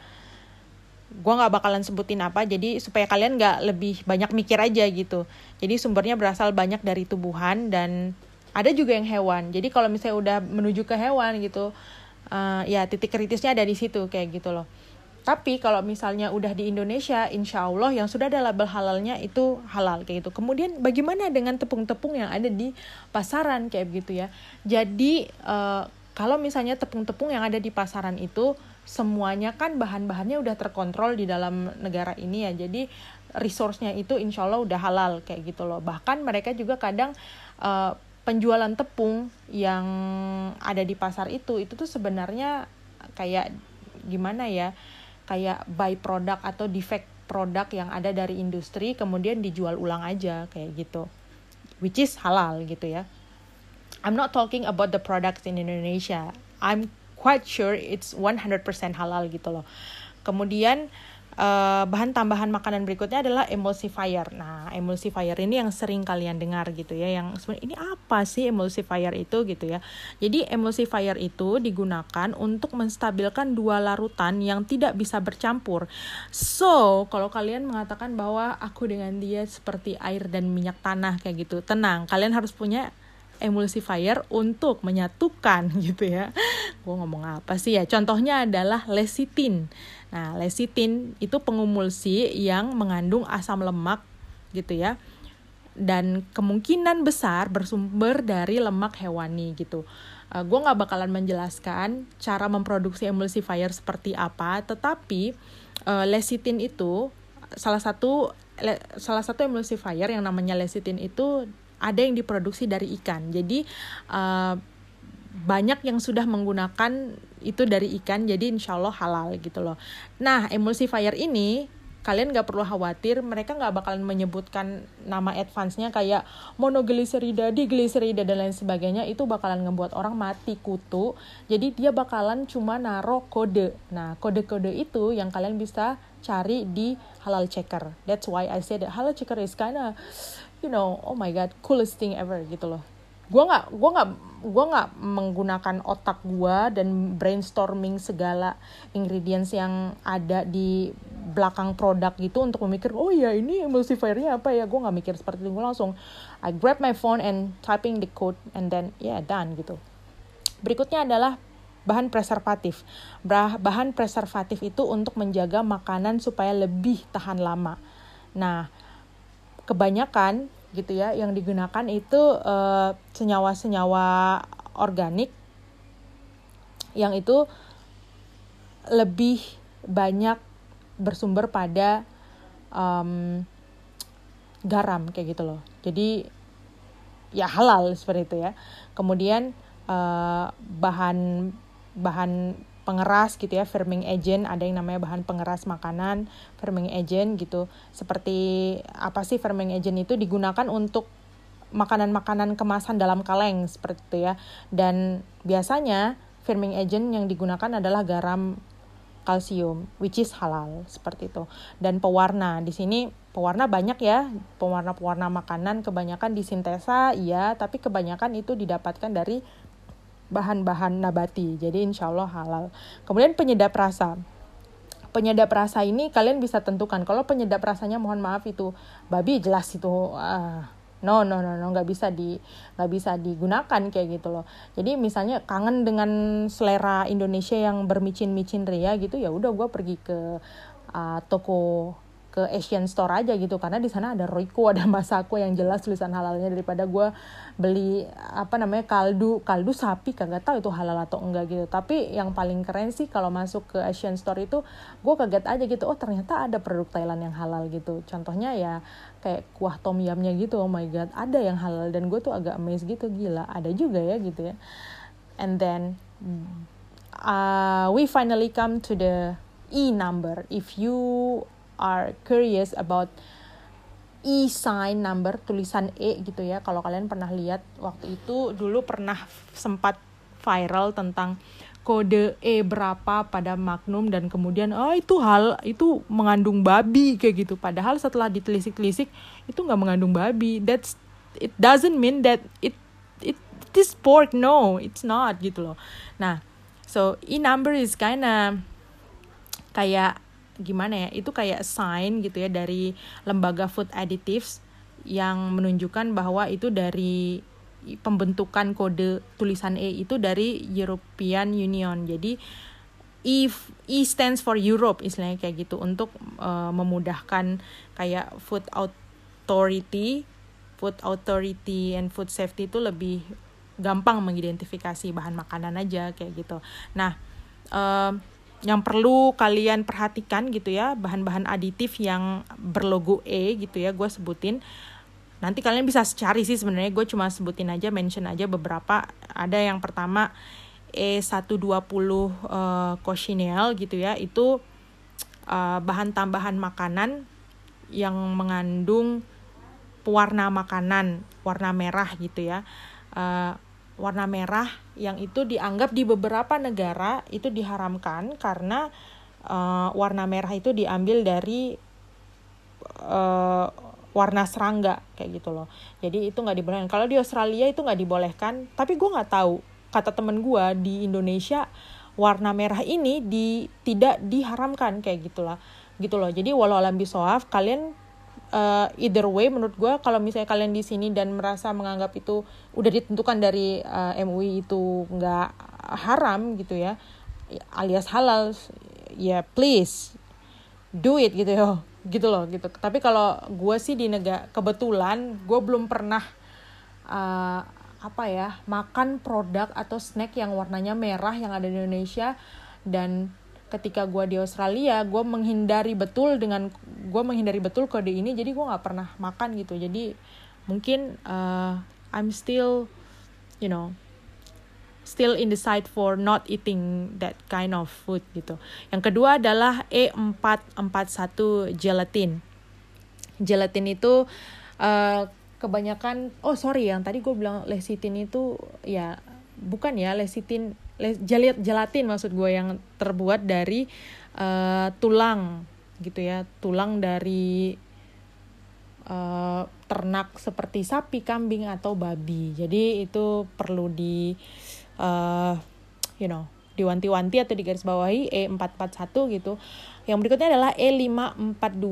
gue nggak bakalan sebutin apa jadi supaya kalian nggak lebih banyak mikir aja gitu jadi sumbernya berasal banyak dari tubuhan dan ada juga yang hewan jadi kalau misalnya udah menuju ke hewan gitu uh, ya titik kritisnya ada di situ kayak gitu loh tapi kalau misalnya udah di Indonesia, insya Allah yang sudah ada label halalnya itu halal kayak gitu. Kemudian bagaimana dengan tepung-tepung yang ada di pasaran kayak gitu ya. Jadi uh, kalau misalnya tepung-tepung yang ada di pasaran itu semuanya kan bahan-bahannya udah terkontrol di dalam negara ini ya. Jadi resource-nya itu insya Allah udah halal kayak gitu loh. Bahkan mereka juga kadang uh, penjualan tepung yang ada di pasar itu itu tuh sebenarnya kayak gimana ya kayak by product atau defect produk yang ada dari industri kemudian dijual ulang aja kayak gitu. Which is halal gitu ya. I'm not talking about the products in Indonesia. I'm quite sure it's 100% halal gitu loh. Kemudian uh, bahan tambahan makanan berikutnya adalah emulsifier. Nah, emulsifier ini yang sering kalian dengar gitu ya, yang sebenarnya ini apa sih emulsifier itu gitu ya. Jadi emulsifier itu digunakan untuk menstabilkan dua larutan yang tidak bisa bercampur. So, kalau kalian mengatakan bahwa aku dengan dia seperti air dan minyak tanah kayak gitu, tenang, kalian harus punya emulsifier untuk menyatukan gitu ya. Gue ngomong apa sih ya? Contohnya adalah lecithin. Nah, lecithin itu pengumulsi yang mengandung asam lemak gitu ya. Dan kemungkinan besar bersumber dari lemak hewani gitu. Uh, eh, gue gak bakalan menjelaskan cara memproduksi emulsifier seperti apa, tetapi uh, lecithin itu salah satu salah satu emulsifier yang namanya lecithin itu ada yang diproduksi dari ikan. Jadi uh, banyak yang sudah menggunakan itu dari ikan, jadi insya Allah halal gitu loh. Nah emulsifier ini kalian nggak perlu khawatir mereka nggak bakalan menyebutkan nama advance-nya kayak monogliserida, digliserida dan lain sebagainya itu bakalan ngebuat orang mati kutu jadi dia bakalan cuma naro kode nah kode-kode itu yang kalian bisa cari di halal checker that's why I said that halal checker is kinda you know oh my god coolest thing ever gitu loh gue nggak gue nggak gue nggak menggunakan otak gue dan brainstorming segala ingredients yang ada di belakang produk gitu untuk memikir oh ya ini emulsifiernya apa ya gue nggak mikir seperti itu gue langsung I grab my phone and typing the code and then yeah done gitu berikutnya adalah bahan preservatif. Bahan preservatif itu untuk menjaga makanan supaya lebih tahan lama. Nah, kebanyakan gitu ya yang digunakan itu senyawa senyawa-senyawa organik yang itu lebih banyak bersumber pada um, garam kayak gitu loh. Jadi ya halal seperti itu ya. Kemudian uh, bahan bahan pengeras gitu ya, firming agent, ada yang namanya bahan pengeras makanan, firming agent gitu. Seperti apa sih firming agent itu digunakan untuk makanan-makanan kemasan dalam kaleng seperti itu ya. Dan biasanya firming agent yang digunakan adalah garam kalsium which is halal seperti itu. Dan pewarna di sini pewarna banyak ya, pewarna-pewarna makanan kebanyakan disintesa iya, tapi kebanyakan itu didapatkan dari bahan-bahan nabati. Jadi insya Allah halal. Kemudian penyedap rasa. Penyedap rasa ini kalian bisa tentukan. Kalau penyedap rasanya mohon maaf itu babi jelas itu uh, no no no no nggak bisa di nggak bisa digunakan kayak gitu loh jadi misalnya kangen dengan selera Indonesia yang bermicin-micin ria gitu ya udah gue pergi ke uh, toko ke Asian Store aja gitu karena di sana ada Royco ada Masako yang jelas tulisan halalnya daripada gue beli apa namanya kaldu kaldu sapi kagak tahu itu halal atau enggak gitu. Tapi yang paling keren sih kalau masuk ke Asian Store itu gue kaget aja gitu oh ternyata ada produk Thailand yang halal gitu. Contohnya ya kayak kuah tom yamnya gitu oh my god ada yang halal dan gue tuh agak amazed gitu gila ada juga ya gitu ya. And then uh, we finally come to the E number. If you are curious about e sign number tulisan e gitu ya. Kalau kalian pernah lihat waktu itu dulu pernah sempat viral tentang kode e berapa pada Magnum dan kemudian oh itu hal itu mengandung babi kayak gitu. Padahal setelah ditelisik-telisik itu nggak mengandung babi. That's it doesn't mean that it it, it is pork no it's not gitu loh. Nah so e number is kinda kayak gimana ya itu kayak sign gitu ya dari lembaga food additives yang menunjukkan bahwa itu dari pembentukan kode tulisan E itu dari European Union. Jadi E, e stands for Europe istilahnya kayak gitu untuk uh, memudahkan kayak food authority food authority and food safety itu lebih gampang mengidentifikasi bahan makanan aja kayak gitu. Nah uh, yang perlu kalian perhatikan gitu ya bahan-bahan aditif yang berlogo E gitu ya gue sebutin. Nanti kalian bisa cari sih sebenarnya gue cuma sebutin aja mention aja beberapa. Ada yang pertama E120 uh, cochineal gitu ya itu uh, bahan tambahan makanan yang mengandung pewarna makanan warna merah gitu ya. Uh, warna merah yang itu dianggap di beberapa negara itu diharamkan karena uh, warna merah itu diambil dari uh, warna serangga kayak gitu loh. Jadi itu nggak dibolehkan kalau di Australia itu nggak dibolehkan. Tapi gue nggak tahu kata temen gue di Indonesia warna merah ini di tidak diharamkan kayak gitulah. Gitu loh. Jadi walau alam bisoaf kalian uh, either way menurut gue kalau misalnya kalian di sini dan merasa menganggap itu udah ditentukan dari uh, eh, MUI itu nggak haram gitu ya alias halal ya please do it gitu ya gitu loh gitu. Tapi kalau gue sih di negara kebetulan gue belum pernah uh, apa ya makan produk atau snack yang warnanya merah yang ada di Indonesia dan ketika gue di Australia gue menghindari betul dengan gue menghindari betul kode ini jadi gue nggak pernah makan gitu. Jadi mungkin uh, I'm still you know still in the side for not eating that kind of food gitu. Yang kedua adalah E441 gelatin. Gelatin itu uh, kebanyakan oh sorry yang tadi gue bilang lecithin itu ya bukan ya lecithin jelit gelatin maksud gue yang terbuat dari uh, tulang gitu ya. Tulang dari uh, ternak seperti sapi kambing atau babi. Jadi itu perlu di uh, you know diwanti-wanti atau digarisbawahi E441 gitu. Yang berikutnya adalah E542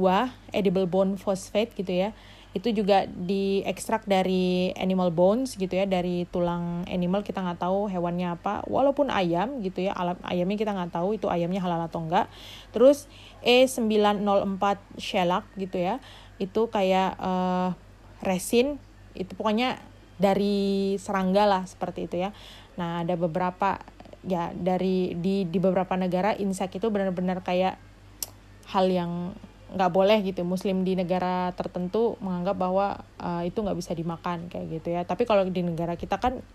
edible bone phosphate gitu ya itu juga diekstrak dari animal bones gitu ya dari tulang animal kita nggak tahu hewannya apa. Walaupun ayam gitu ya ayamnya kita nggak tahu itu ayamnya halal atau enggak terus E904 shellac gitu ya itu kayak uh, resin. Itu pokoknya dari serangga lah seperti itu ya. Nah ada beberapa ya dari di di beberapa negara insek itu benar-benar kayak hal yang nggak boleh gitu muslim di negara tertentu menganggap bahwa uh, itu nggak bisa dimakan kayak gitu ya. Tapi kalau di negara kita kan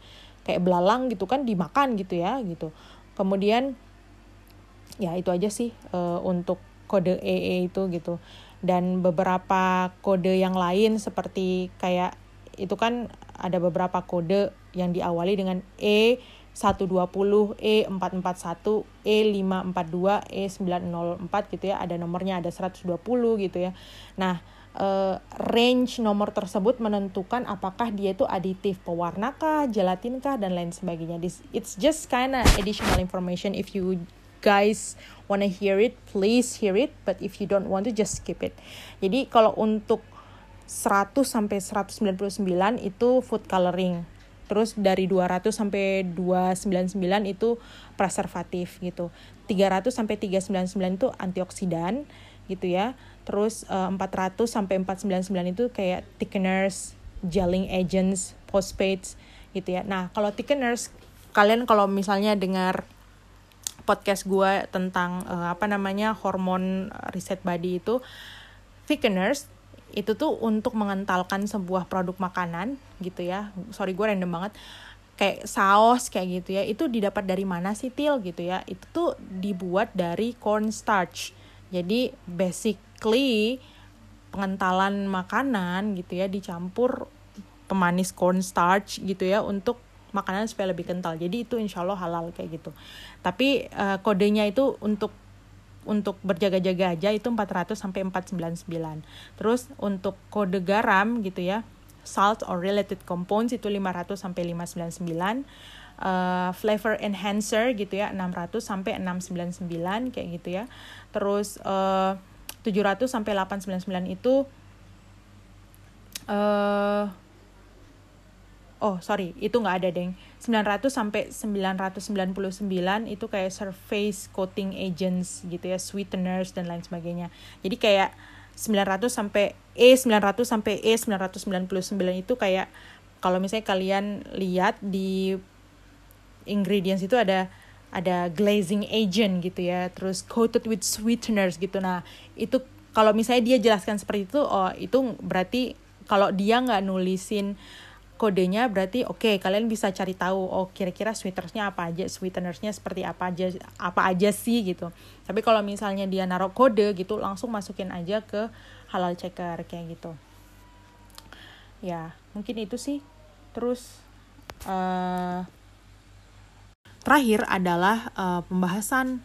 kayak belalang gitu kan dimakan gitu ya gitu. Kemudian ya itu aja sih uh, untuk kode EE itu gitu. Dan beberapa kode yang lain seperti kayak itu kan ada beberapa kode yang diawali dengan E 120, E441, E542, E904 gitu ya. Ada nomornya ada 120 gitu ya. Nah, uh, range nomor tersebut menentukan apakah dia itu aditif pewarna kah, gelatin kah dan lain sebagainya. This it's just kinda additional information if you guys wanna hear it, please hear it, but if you don't want to just skip it. Jadi kalau untuk 100 sampai 199 itu food coloring terus dari 200 sampai 299 itu preservatif gitu. 300 sampai 399 itu antioksidan gitu ya. Terus uh, eh, 400 sampai 499 itu kayak thickeners gelling agents phosphates gitu ya. Nah kalau thickeners kalian kalau misalnya dengar podcast gue tentang uh, apa namanya hormon reset body itu thickeners itu tuh untuk mengentalkan sebuah produk makanan gitu ya. Sorry gue random banget. Kayak saus kayak gitu ya. Itu didapat dari mana sih til? Gitu ya. Itu tuh dibuat dari cornstarch. Jadi basically pengentalan makanan gitu ya dicampur pemanis cornstarch gitu ya untuk makanan supaya lebih kental. Jadi itu insya Allah halal kayak gitu. Tapi uh, kodenya itu untuk untuk berjaga-jaga aja itu 400 sampai 499. Terus untuk kode garam gitu ya, salt or related compounds itu 500 sampai 599. Uh, flavor enhancer gitu ya 600 sampai 699 kayak gitu ya. Terus uh, 700 sampai 899 itu uh, oh sorry itu nggak ada deng 900 sampai 999 itu kayak surface coating agents gitu ya sweeteners dan lain sebagainya. Jadi kayak 900 sampai E 900 sampai E 999 itu kayak kalau misalnya kalian lihat di ingredients itu ada ada glazing agent gitu ya terus coated with sweeteners gitu. Nah itu kalau misalnya dia jelaskan seperti itu oh itu berarti kalau dia nggak nulisin kodenya berarti oke okay, kalian bisa cari tahu oh kira-kira sweetenersnya apa aja sweetenersnya seperti apa aja apa aja sih gitu. Tapi kalau misalnya dia naruh kode gitu langsung masukin aja ke halal checker kayak gitu. Ya mungkin itu sih. Terus uh, terakhir adalah uh, pembahasan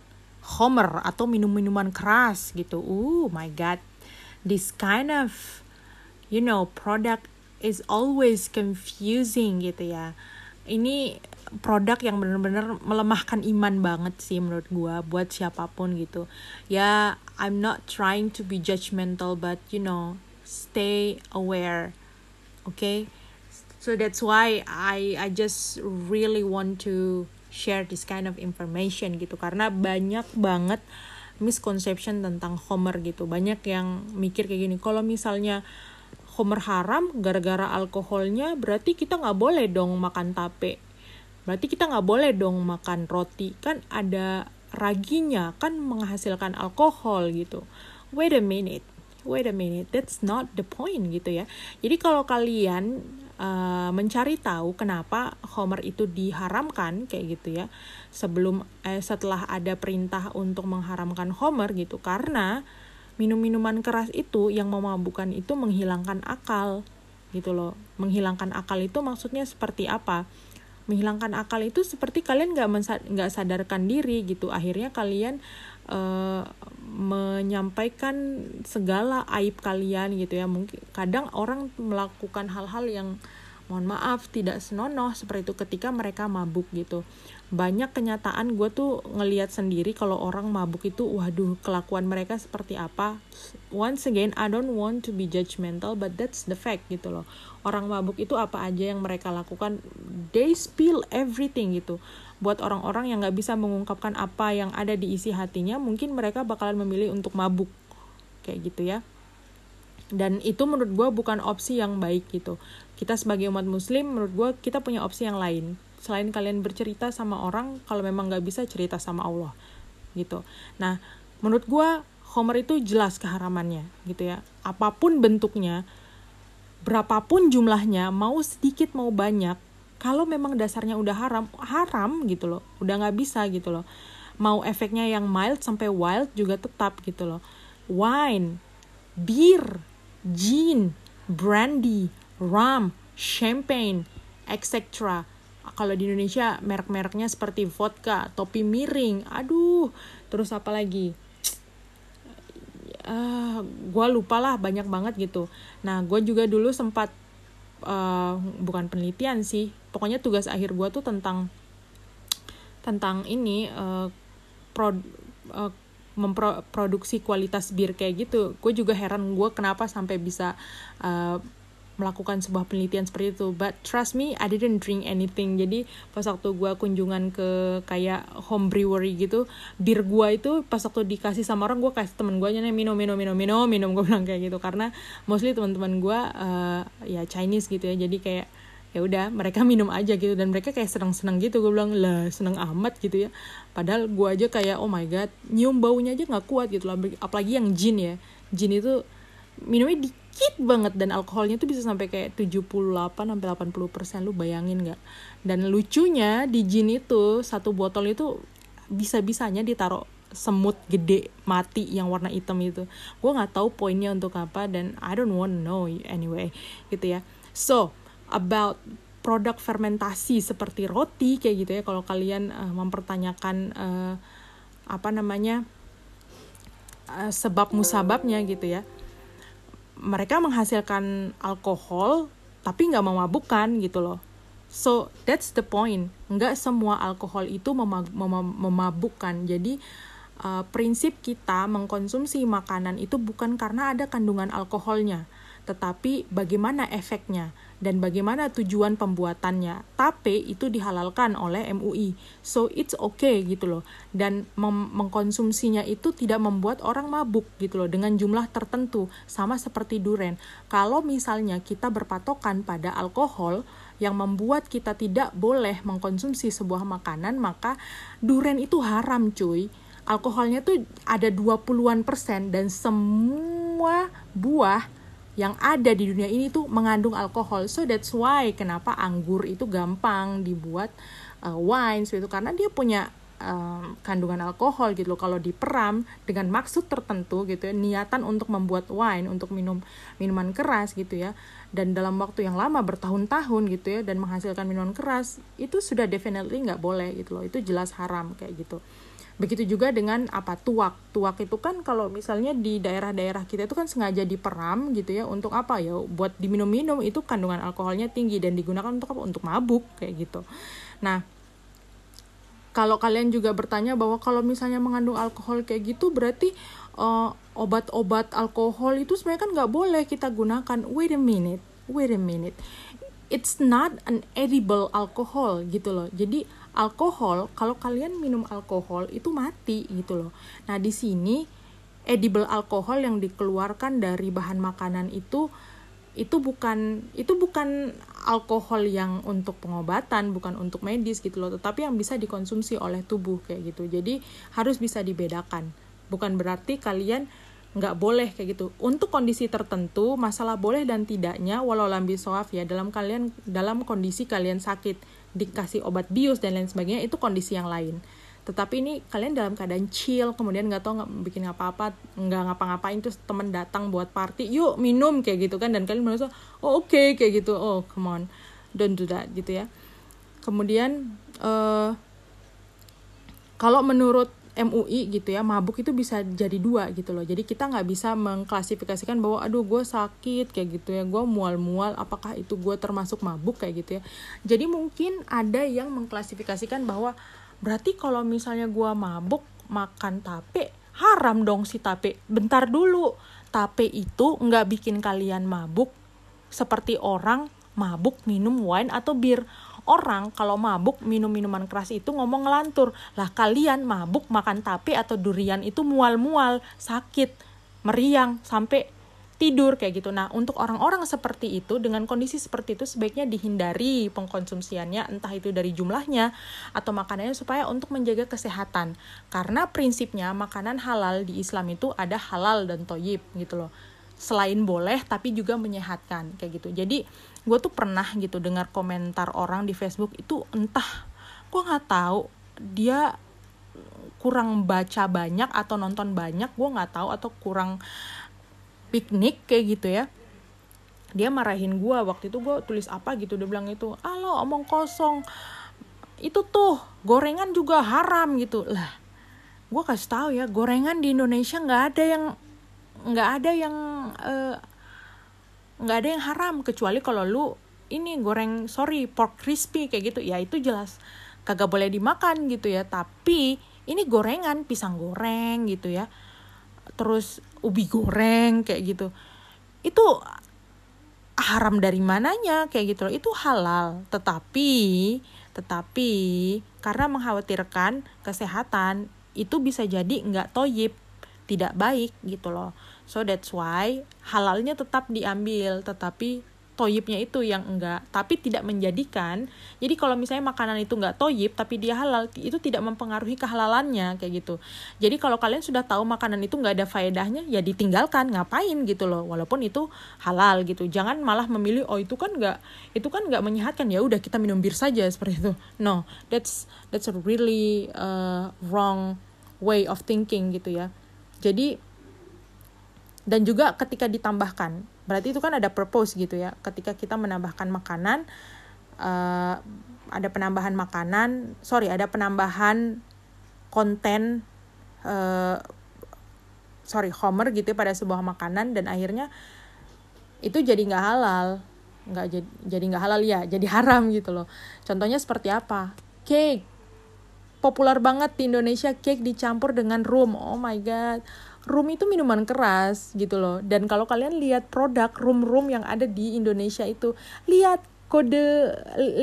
Homer atau minum-minuman keras gitu. Oh my god, this kind of you know product is always confusing gitu ya. Ini produk yang benar-benar melemahkan iman banget sih menurut gue buat siapa pun gitu. Ya I'm not trying to be judgmental but you know stay aware okay? So that's why I I just really want to share this kind of information gitu. Karena banyak banget misconception tentang Homer gitu. Banyak yang mikir kayak gini. Kalau misalnya homer haram gara-gara alkoholnya berarti kita nggak boleh dong makan tape. Berarti kita nggak boleh dong makan roti. Kan ada raginya kan menghasilkan alkohol gitu. Wait a minute. Wait a minute. That's not the point gitu ya. Jadi kalau kalian uh, mencari tahu kenapa homer itu diharamkan kayak gitu ya sebelum eh, setelah ada perintah untuk mengharamkan homer gitu. Karena minum-minuman keras itu yang memabukkan itu menghilangkan akal gitu loh. Menghilangkan akal itu maksudnya seperti apa? Menghilangkan akal itu seperti kalian nggak nggak sadarkan diri gitu. Akhirnya kalian uh, menyampaikan segala aib kalian gitu ya. Mungkin kadang orang melakukan hal-hal yang mohon maaf tidak senonoh seperti itu ketika mereka mabuk gitu banyak kenyataan gue tuh ngelihat sendiri kalau orang mabuk itu waduh kelakuan mereka seperti apa? Once again I don't want to be judgmental but that's the fact gitu loh. Orang mabuk itu apa aja yang mereka lakukan they spill everything gitu. Buat orang-orang yang nggak bisa mengungkapkan apa yang ada di isi hatinya mungkin mereka bakalan memilih untuk mabuk. Kayak gitu ya. Dan itu menurut gue bukan opsi yang baik gitu. Kita sebagai umat muslim menurut gue kita punya opsi yang lain selain kalian bercerita sama orang kalau memang nggak bisa cerita sama Allah gitu. Nah menurut gue Homer itu jelas keharamannya gitu ya. Apa pun bentuknya berapapun jumlahnya mau sedikit mau banyak kalau memang dasarnya udah haram haram gitu loh. Udah nggak bisa gitu loh. Mau efeknya yang mild sampai wild juga tetap gitu loh. Wine beer gin brandy rum champagne etc kalau di Indonesia merek-mereknya seperti vodka, topi miring, aduh, terus apa lagi? Uh, ah, gue lupa lah banyak banget gitu. Nah, gue juga dulu sempat uh, bukan penelitian sih, pokoknya tugas akhir gue tuh tentang tentang ini uh, prod, uh, memproduksi kualitas bir kayak gitu. Gue juga heran gue kenapa sampai bisa uh, melakukan sebuah penelitian seperti itu. But trust me I didn't drink anything. Jadi pas waktu gue kunjungan ke kayak home brewery gitu bir gue itu pas waktu dikasih sama orang gue kasih temen gue nyanyi minum minum minum minum minum gue bilang kayak gitu. Karena mostly teman-teman gue uh, ya Chinese gitu ya. Jadi kayak ya udah mereka minum aja gitu. Dan mereka kayak senang-senang gitu. Gue bilang lah seneng amat gitu ya. Padahal gue aja kayak oh my god nyium baunya aja nggak kuat gitu lah. Apalagi yang jin ya. Jin itu minumnya di dikit banget dan alkoholnya tuh bisa sampai kayak 78 sampai 80 persen lu bayangin nggak? Dan lucunya di gin itu satu botol itu bisa-bisanya ditaruh semut gede mati yang warna hitam itu. Gue nggak tahu poinnya untuk apa dan I don't want to know anyway gitu ya. So about produk fermentasi seperti roti kayak gitu ya kalau kalian uh, mempertanyakan uh, apa namanya uh, sebab musababnya gitu ya mereka menghasilkan alkohol tapi nggak memabukkan gitu loh. So that's the point. Nggak semua alkohol itu mem- mem- memabukkan. Jadi uh, prinsip kita mengkonsumsi makanan itu bukan karena ada kandungan alkoholnya tetapi bagaimana efeknya dan bagaimana tujuan pembuatannya. Tape itu dihalalkan oleh MUI. So it's okay gitu loh. Dan mengkonsumsinya itu tidak membuat orang mabuk gitu loh dengan jumlah tertentu sama seperti duren. Kalau misalnya kita berpatokan pada alkohol yang membuat kita tidak boleh mengkonsumsi sebuah makanan, maka duren itu haram cuy. Alkoholnya tuh ada 20-an persen dan semua buah yang ada di dunia ini tuh mengandung alkohol. So that's why kenapa anggur itu gampang dibuat uh, wine itu karena dia punya um, kandungan alkohol gitu loh. Kalau diperam dengan maksud tertentu gitu ya, niatan untuk membuat wine, untuk minum minuman keras gitu ya. Dan dalam waktu yang lama bertahun-tahun gitu ya dan menghasilkan minuman keras itu sudah definitely nggak boleh gitu loh. Itu jelas haram kayak gitu. Begitu juga dengan apa tuak. Tuak itu kan kalau misalnya di daerah-daerah kita itu kan sengaja diperam gitu ya untuk apa ya buat diminum-minum itu kandungan alkoholnya tinggi dan digunakan untuk apa? Untuk mabuk kayak gitu. Nah, kalau kalian juga bertanya bahwa kalau misalnya mengandung alkohol kayak gitu berarti uh, obat-obat alkohol itu sebenarnya kan nggak boleh kita gunakan. Wait a minute, wait a minute. It's not an edible alcohol gitu loh. Jadi alkohol kalau kalian minum alkohol itu mati gitu loh. Nah di sini edible alkohol yang dikeluarkan dari bahan makanan itu itu bukan itu bukan alkohol yang untuk pengobatan bukan untuk medis gitu loh tetapi yang bisa dikonsumsi oleh tubuh kayak gitu. Jadi harus bisa dibedakan. Bukan berarti kalian nggak boleh kayak gitu. Untuk kondisi tertentu masalah boleh dan tidaknya walau lambi soaf ya dalam kalian dalam kondisi kalian sakit dikasih obat bius dan lain sebagainya itu kondisi yang lain. Tetapi ini kalian dalam keadaan chill kemudian nggak tahu nggak bikin apa-apa nggak ngapa-ngapain terus temen datang buat party yuk minum kayak gitu kan. Dan kalian merasa oh oke okay, kayak gitu. Oh come on don't do that gitu ya. Kemudian uh, kalau menurut MUI gitu ya mabuk itu bisa jadi dua gitu loh. Jadi kita nggak bisa mengklasifikasikan bahwa aduh gue sakit kayak gitu ya. Gue mual-mual apakah itu gue termasuk mabuk? kayak gitu ya. Jadi mungkin ada yang mengklasifikasikan bahwa berarti kalau misalnya gue mabuk makan tape haram dong si tape. Bentar dulu tape itu nggak bikin kalian mabuk. Seperti orang mabuk minum wine atau bir orang kalau mabuk minum minuman keras itu ngomong ngelantur lah kalian mabuk makan tape atau durian itu mual-mual sakit meriang sampai tidur kayak gitu. Nah, untuk orang-orang seperti itu dengan kondisi seperti itu sebaiknya dihindari pengkonsumsiannya entah itu dari jumlahnya atau makanannya supaya untuk menjaga kesehatan. Karena prinsipnya makanan halal di Islam itu ada halal dan toyib gitu loh. Selain boleh tapi juga menyehatkan kayak gitu. Jadi gue tuh pernah gitu dengar komentar orang di Facebook itu entah gue nggak tahu dia kurang baca banyak atau nonton banyak gue nggak tahu atau kurang piknik kayak gitu ya. Dia marahin gue waktu itu gue tulis apa gitu dia bilang itu ah lo omong kosong. Itu tuh gorengan juga haram gitu. Lah gue kasih tahu ya gorengan di Indonesia nggak ada yang nggak ada yang uh, nggak ada yang haram kecuali kalau lu ini goreng sorry pork crispy kayak gitu. Ya itu jelas kagak boleh dimakan gitu ya. Tapi ini gorengan pisang goreng gitu ya. Terus ubi goreng kayak gitu. Itu haram dari mananya kayak gitu loh. Itu halal. Tetapi tetapi karena mengkhawatirkan kesehatan itu bisa jadi nggak toyib tidak baik gitu loh So that's why halalnya tetap diambil, tetapi toyibnya itu yang enggak tapi tidak menjadikan. Jadi kalau misalnya makanan itu enggak toyib tapi dia halal itu tidak mempengaruhi kehalalannya kayak gitu. Jadi kalau kalian sudah tahu makanan itu enggak ada faedahnya ya ditinggalkan ngapain gitu loh. Walaupun itu halal gitu. Jangan malah memilih oh itu kan enggak itu kan enggak menyehatkan. Ya udah kita minum bir saja seperti itu. No that's that's a really uh, wrong way of thinking gitu ya. Jadi dan juga ketika ditambahkan berarti itu kan ada purpose gitu ya. Ketika kita menambahkan makanan uh, ada penambahan makanan sorry ada penambahan konten uh, sorry homer gitu ya pada sebuah makanan dan akhirnya itu jadi nggak halal. Nggak jadi jadi nggak halal ya jadi haram gitu loh. Contohnya seperti apa? Cake. Populer banget di Indonesia cake dicampur dengan rum. Oh my god rum itu minuman keras gitu loh. Dan kalau kalian lihat produk rum-rum yang ada di Indonesia itu lihat kode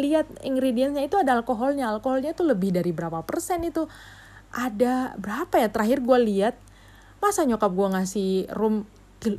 lihat ingredientsnya itu ada alkoholnya. Alkoholnya tuh lebih dari berapa persen itu? Ada berapa ya? Terakhir gue lihat masa nyokap gue ngasih rum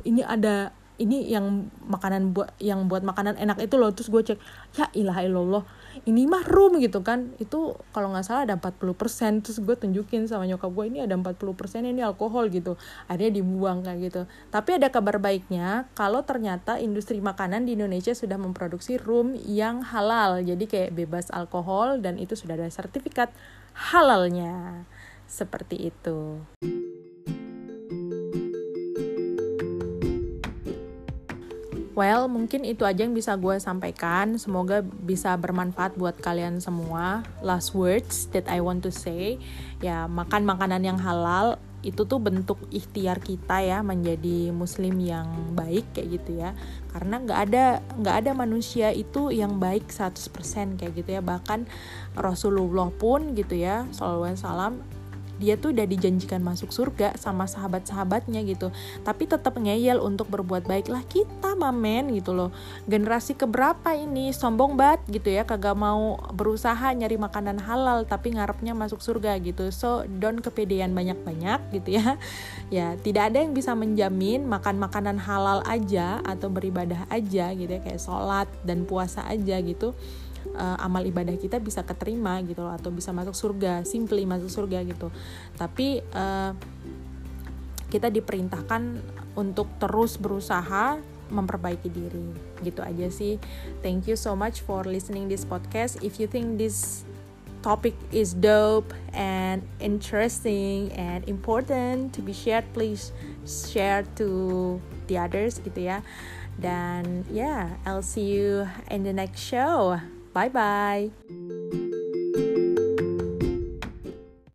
ini ada ini yang makanan buat yang buat makanan enak itu loh. Terus gue cek ya ilah ilallah ini mah room gitu kan. Itu kalau nggak salah ada 40% terus gue tunjukin sama nyokap gue ini ada 40% ini alkohol gitu. Akhirnya dibuang kayak gitu. Tapi ada kabar baiknya kalau ternyata industri makanan di Indonesia sudah memproduksi room yang halal. Jadi kayak bebas alkohol dan itu sudah ada sertifikat halalnya. Seperti itu. Well, mungkin itu aja yang bisa gue sampaikan. Semoga bisa bermanfaat buat kalian semua. Last words that I want to say, ya makan makanan yang halal itu tuh bentuk ikhtiar kita ya menjadi muslim yang baik kayak gitu ya karena nggak ada nggak ada manusia itu yang baik 100% kayak gitu ya bahkan Rasulullah pun gitu ya sallallahu salam dia tuh udah dijanjikan masuk surga sama sahabat-sahabatnya gitu. Tapi tetap ngeyel untuk berbuat baik. Lah kita mamen gitu loh. Generasi keberapa ini? Sombong banget gitu ya. Kagak mau berusaha nyari makanan halal tapi ngarepnya masuk surga gitu. So don't kepedean banyak-banyak gitu ya. Ya tidak ada yang bisa menjamin makan makanan halal aja atau beribadah aja gitu ya. Kayak sholat dan puasa aja gitu uh, amal ibadah kita bisa keterima gitu loh atau bisa masuk surga simply masuk surga gitu. Tapi uh, kita diperintahkan untuk terus berusaha memperbaiki diri. Gitu aja sih. Thank you so much for listening this podcast. If you think this topic is dope and interesting and important to be shared please share to the others gitu ya. Dan ya yeah, I'll see you in the next show Bye bye.